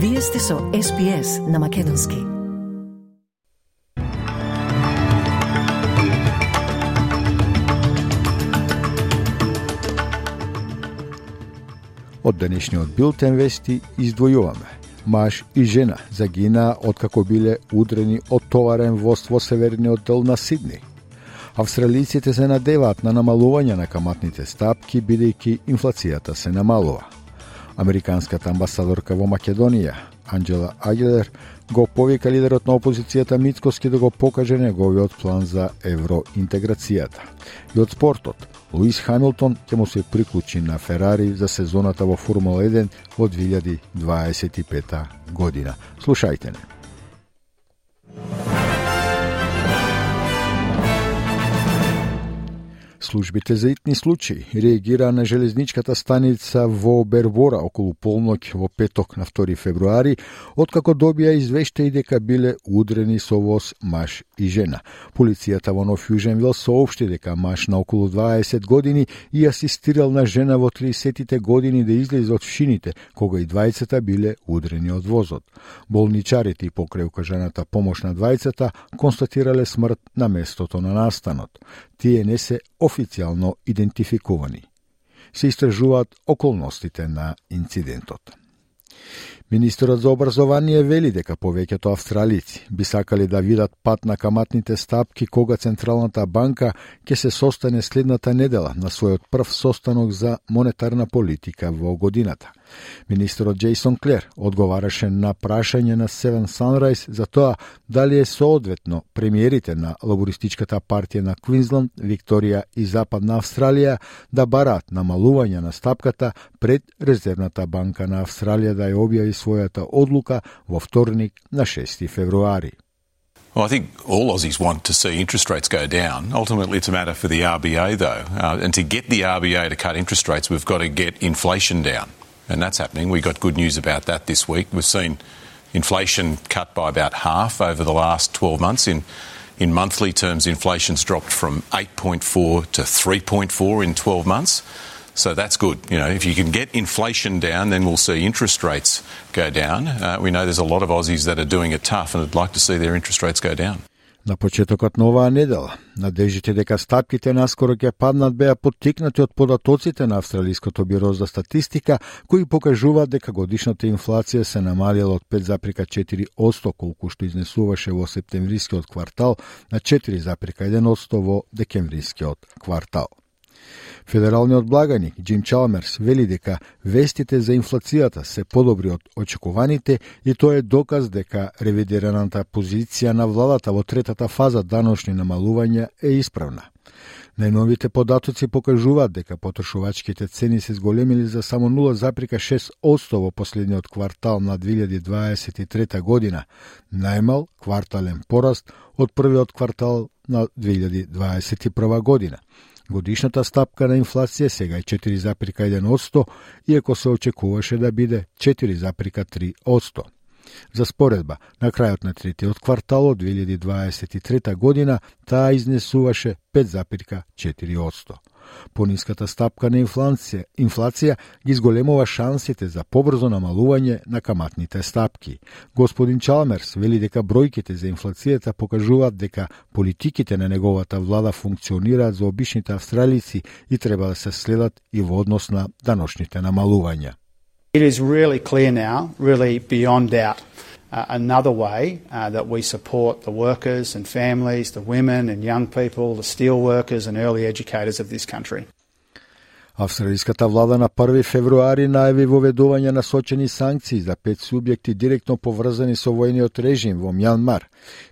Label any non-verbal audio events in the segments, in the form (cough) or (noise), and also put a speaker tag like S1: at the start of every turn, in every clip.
S1: Вие сте со СПС на Македонски.
S2: Од денешниот билтен вести издвојуваме. Маж и жена загинаа откако биле удрени од товарен воз во северниот дел на Сидни. Австралиците се надеваат на намалување на каматните стапки, бидејќи инфлацијата се намалува. Американската амбасадорка во Македонија, Анджела Агилер, го повика лидерот на опозицијата Мицкоски да го покаже неговиот план за евроинтеграцијата. И од спортот, Луис Хамилтон ќе му се приклучи на Ферари за сезоната во Формула 1 во 2025 година. Слушајте не. Службите за итни случаи реагира на железничката станица во Бербора околу полноќ во петок на 2 февруари, откако добија извештаи дека биле удрени со воз маж и жена. Полицијата во Нов Јуженвил соопшти дека маж на околу 20 години и асистирал на жена во 30-тите години да излезе од шините, кога и двајцата биле удрени од возот. Болничарите и покрај укажаната помош на двајцата констатирале смрт на местото на настанот тие не се официјално официјално идентификувани. Се истражуваат околностите на инцидентот. Министерот за образование вели дека повеќето австралици би сакали да видат пат на каматните стапки кога Централната банка ќе се состане следната недела на својот прв состанок за монетарна политика во годината. Министерот Джейсон Клер одговараше на прашање на Seven Sunrise за тоа дали е соодветно премиерите на лабористичката партија на Квинсленд, Викторија и Западна Австралија да бараат намалување на стапката пред Резервната банка на Австралија да ја објави својата одлука во вторник на 6 февруари.
S3: Well, I think all Aussies want to see interest rates go down. Ultimately, it's a matter for the RBA, though. Uh, and to get the RBA to cut interest rates, we've got to get inflation down. And that's happening. We got good news about that this week. We've seen inflation cut by about half over the last 12 months. In in monthly terms, inflation's dropped from 8.4 to 3.4 in 12 months. So that's good. You know, if you can get inflation down, then we'll see interest rates go down. Uh, we know there's a lot of Aussies that are doing it tough and would like to see their interest rates go down.
S2: На почетокот на оваа недела, надежите дека стапките наскоро ќе паднат беа поттикнати од податоците на Австралиското биро за статистика, кои покажуваат дека годишната инфлација се намалила од 5,4% колку што изнесуваше во септемврискиот квартал на 4,1% во декемврискиот квартал. Федералниот благаник Джим Чалмерс вели дека вестите за инфлацијата се подобри од очекуваните и тоа е доказ дека ревидираната позиција на владата во третата фаза даношни намалувања е исправна. Најновите податоци покажуваат дека потрошувачките цени се зголемили за само 0,6% во последниот квартал на 2023 година, најмал квартален пораст од првиот квартал на 2021 година. Годишната стапка на инфлација сега е 4,1%, иако се очекуваше да биде 4,3%. За споредба, на крајот на третиот квартал од 2023 година таа изнесуваше 5,4%. Пониската стапка на инфлација, инфлација ги зголемува шансите за побрзо намалување на каматните стапки. Господин Чалмерс вели дека бројките за инфлацијата покажуваат дека политиките на неговата влада функционираат за обичните австралици и треба да се следат и во однос на даношните намалувања.
S4: It is really clear now, really beyond doubt, uh, another way uh, that we support the workers and families, the women and young people, the steel workers and early educators of this country.
S2: Австралиската влада на 1 февруари најави воведување на сочени санкции за пет субјекти директно поврзани со војниот режим во Мјанмар.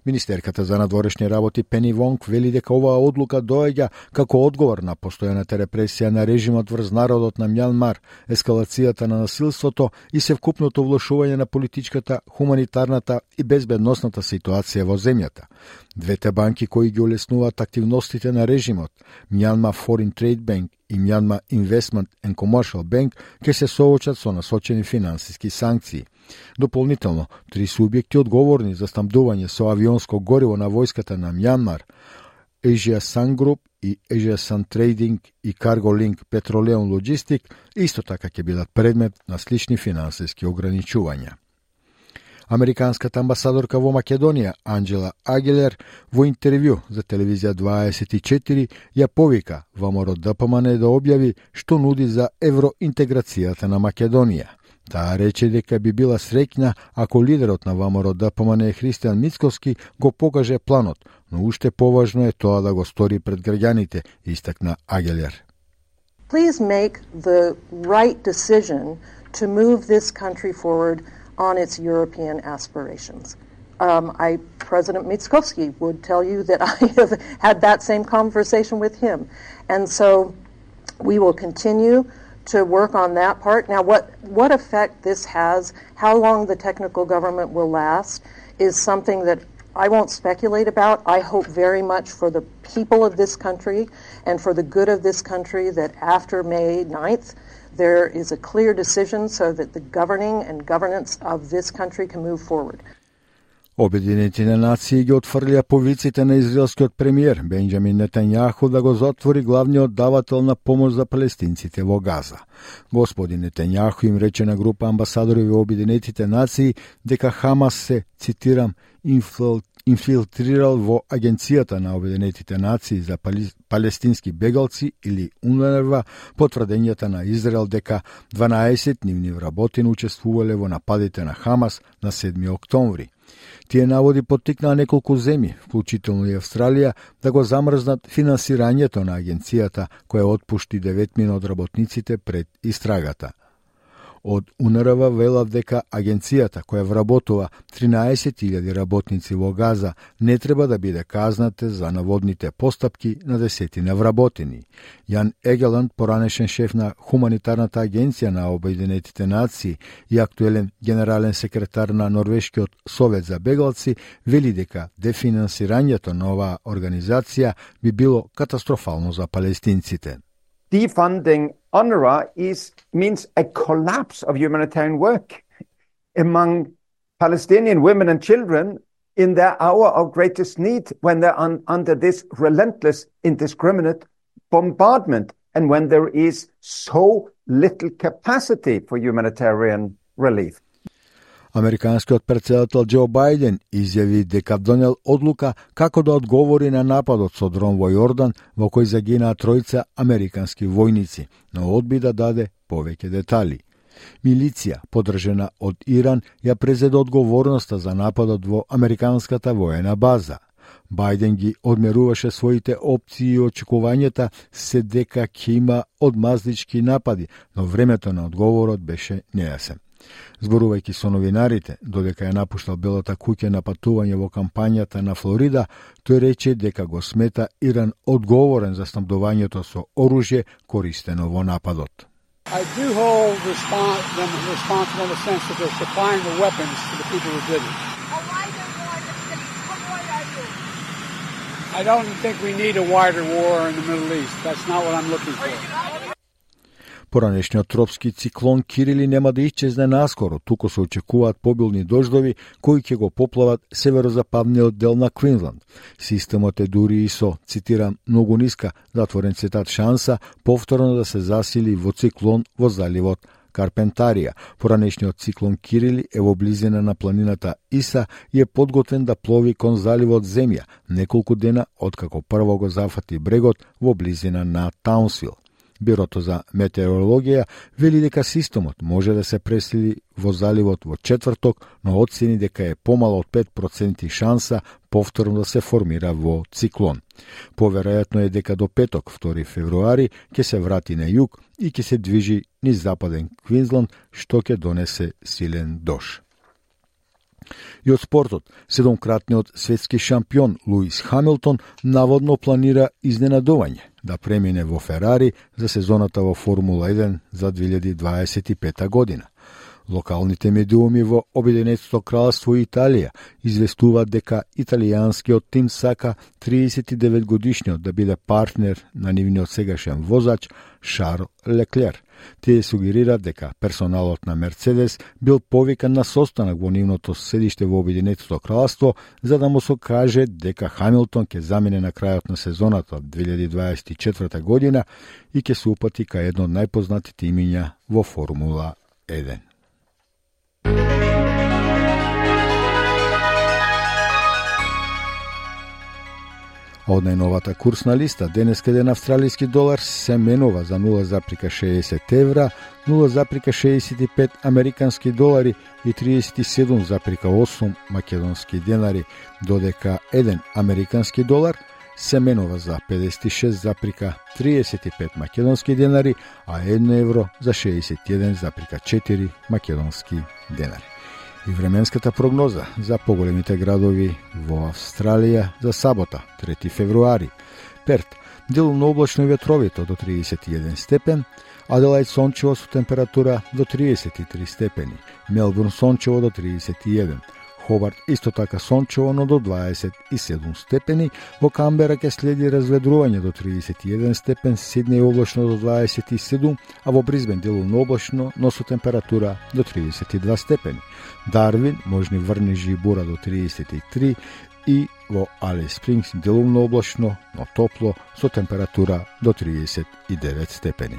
S2: Министерката за надворешни работи Пени Вонг вели дека оваа одлука доаѓа како одговор на постојаната репресија на режимот врз народот на Мјанмар, ескалацијата на насилството и севкупното влошување на политичката, хуманитарната и безбедносната ситуација во земјата. Двете банки кои ги олеснуваат активностите на режимот, Myanmar Foreign Trade Bank и Myanmar Investment and Commercial Bank, ќе се соочат со насочени финансиски санкции. Дополнително, три субјекти одговорни за стамдување со авионско гориво на војската на Мјанмар, Asia Sun Group и Asia Sun Trading и Cargo Link Petroleum Logistic исто така ќе бидат предмет на слични финансиски ограничувања. Американската амбасадорка во Македонија, Анджела Агелер во интервју за телевизија 24 ја повика ВМРО ДПМН да објави што нуди за евроинтеграцијата на Македонија. Таа рече дека би била среќна ако лидерот на ВМРО ДПМН Христијан Мицковски го покаже планот, но уште поважно е тоа да го стори пред граѓаните, истакна Агелер.
S5: Please make the right decision to move this country forward on its European aspirations. Um, I, President Mitskovsky would tell you that (laughs) I have had that same conversation with him. And so we will continue to work on that part. Now, what, what effect this has, how long the technical government will last, is something that I won't speculate about. I hope very much for the people of this country and for the good of this country that after May 9th, there is a clear decision so that the governing and governance of this country can move forward.
S2: Обединетите нации ги отфрлија повиците на израелскиот премиер Бенџамин Нетањаху да го затвори главниот давател на помош за палестинците во Газа. Господин Нетањаху им рече на група амбасадори во Обединетите нации дека Хамас се, цитирам, инфилтрирал во Агенцијата на Обединетите нации за палестински бегалци или УНРВА по на Израел дека 12 нивни вработени учествувале во нападите на Хамас на 7 октомври. Тие наводи поттикнаа неколку земји, вклучително и Австралија, да го замрзнат финансирањето на агенцијата која отпушти деветмина од работниците пред истрагата – од УНРВ велат дека агенцијата која вработува 13.000 работници во Газа не треба да биде казната за наводните постапки на десетина вработени. Јан Егеланд, поранешен шеф на Хуманитарната агенција на Обединетите нации и актуелен генерален секретар на Норвешкиот совет за бегалци, вели дека дефинансирањето на оваа организација би било катастрофално за палестинците.
S6: defunding UNRWA is, means a collapse of humanitarian work among Palestinian women and children in their hour of greatest need when they're un, under this relentless, indiscriminate bombardment and when there is so little capacity for humanitarian relief.
S2: Американскиот председател Џо Бајден изјави дека донел одлука како да одговори на нападот со дрон во Јордан во кој загинаа тројца американски војници, но одби да даде повеќе детали. Милиција, подржена од Иран, ја презеде одговорноста за нападот во американската воена база. Бајден ги одмеруваше своите опции и очекувањата се дека ќе има одмазнички напади, но времето на одговорот беше нејасен. Зборувајќи со новинарите, додека ја напуштал Белата куќа на патување во кампањата на Флорида, тој рече дека го смета Иран одговорен за снабдувањето со оружје користено во нападот.
S7: I do hold respons them responsible in the sense that they're supplying the weapons to the people who did it. I don't think we need a wider war in the Middle East. That's not what I'm looking for.
S2: Поранешниот тропски циклон Кирили нема да исчезне наскоро, туку се очекуваат побилни дождови кои ќе го поплават северозападниот дел на Квинсленд. Системот е дури и со, цитирам, многу ниска, затворен цитат шанса, повторно да се засили во циклон во заливот Карпентарија. Поранешниот циклон Кирили е во близина на планината Иса и е подготвен да плови кон заливот Земја, неколку дена откако прво го зафати брегот во близина на Таунсвил. Бирото за метеорологија вели дека системот може да се пресели во заливот во четврток, но оцени дека е помало од 5% шанса повторно да се формира во циклон. Поверојатно е дека до петок, 2 февруари, ќе се врати на југ и ќе се движи низ западен Квинсленд, што ќе донесе силен дош. И од спортот, седомкратниот светски шампион Луис Хамилтон наводно планира изненадување да премине во Ферари за сезоната во Формула 1 за 2025 година. Локалните медиуми во Обединетото кралство Италија известуваат дека италијанскиот тим сака 39 годишниот да биде партнер на нивниот сегашен возач Шарл Леклер. Тие сугерираат дека персоналот на Мерцедес бил повикан на состанак во нивното седиште во Обединетото кралство за да му се каже дека Хамилтон ќе замине на крајот на сезоната 2024 година и ќе се упати кај едно од најпознатите имиња во Формула 1. Од најновата курсна листа, денеска ден австралиски долар се менува за 0,60 евра, 0,65 американски долари и 37,8 македонски денари, додека 1 американски долар се менува за 56,35 македонски денари, а 1 евро за 61,4 македонски денари и временската прогноза за поголемите градови во Австралија за сабота, 3 февруари. Перт, делумно облачно и ветровито до 31 степен, Аделајд сончево со температура до 33 степени, Мелбурн сончево до 31, Хобарт исто така сончево, но до 27 степени. Во Камбера ќе следи разведрување до 31 степен, Сиднеј облачно до 27, а во Бризбен делумно облачно, но со температура до 32 степени. Дарвин можни врнежи и бура до 33 и во Алис Спрингс делумно облачно, но топло со температура до 39 степени.